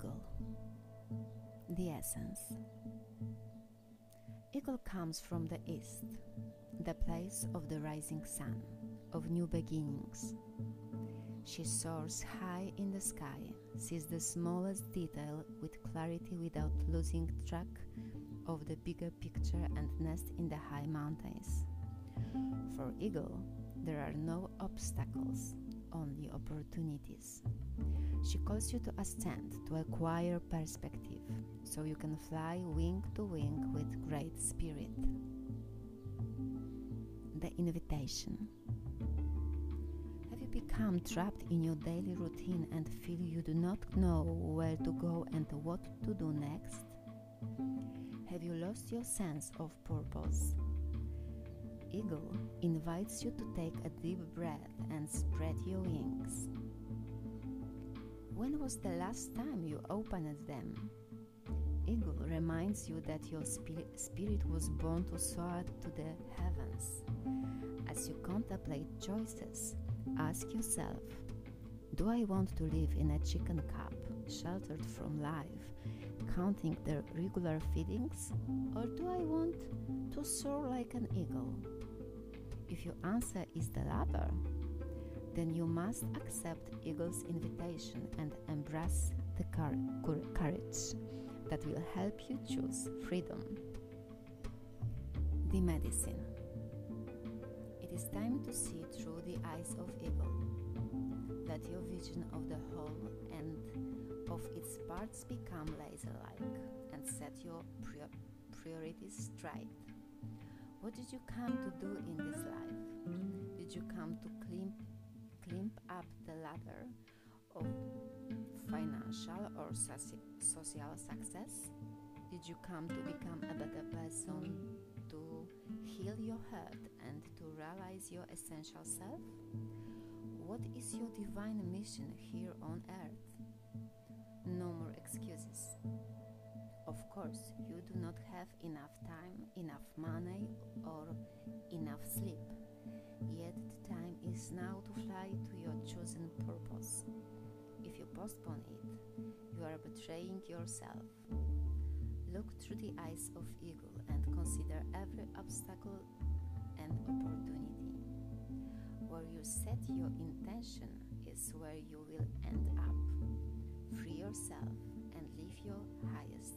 eagle, the essence. Eagle comes from the east, the place of the rising sun, of new beginnings. She soars high in the sky, sees the smallest detail with clarity without losing track of the bigger picture and nests in the high mountains. For Eagle, there are no obstacles, only opportunities. She calls you to ascend, to acquire perspective, so you can fly wing to wing with great spirit. The invitation. Have you become trapped in your daily routine and feel you do not know where to go and what to do next? Have you lost your sense of purpose? Eagle invites you to take a deep breath and spread your wings. When was the last time you opened them? Eagle reminds you that your spirit was born to soar to the heavens. As you contemplate choices, ask yourself Do I want to live in a chicken cup, sheltered from life, counting the regular feedings? Or do I want to soar like an eagle? If your answer is the latter, then you must accept Eagle's invitation and embrace the courage that will help you choose freedom. The medicine. It is time to see through the eyes of Eagle. Let your vision of the whole and of its parts become laser like and set your priorities straight. What did you come to do in this life? Did you come to climb, climb up the ladder of financial or social success? Did you come to become a better person, to heal your hurt, and to realize your essential self? What is your divine mission here on earth? No more excuses. Of course, you do not have enough time, enough money, or enough sleep. Yet the time is now to fly to your chosen purpose. If you postpone it, you are betraying yourself. Look through the eyes of eagle and consider every obstacle and opportunity. Where you set your intention is where you will end up. Free yourself and live your highest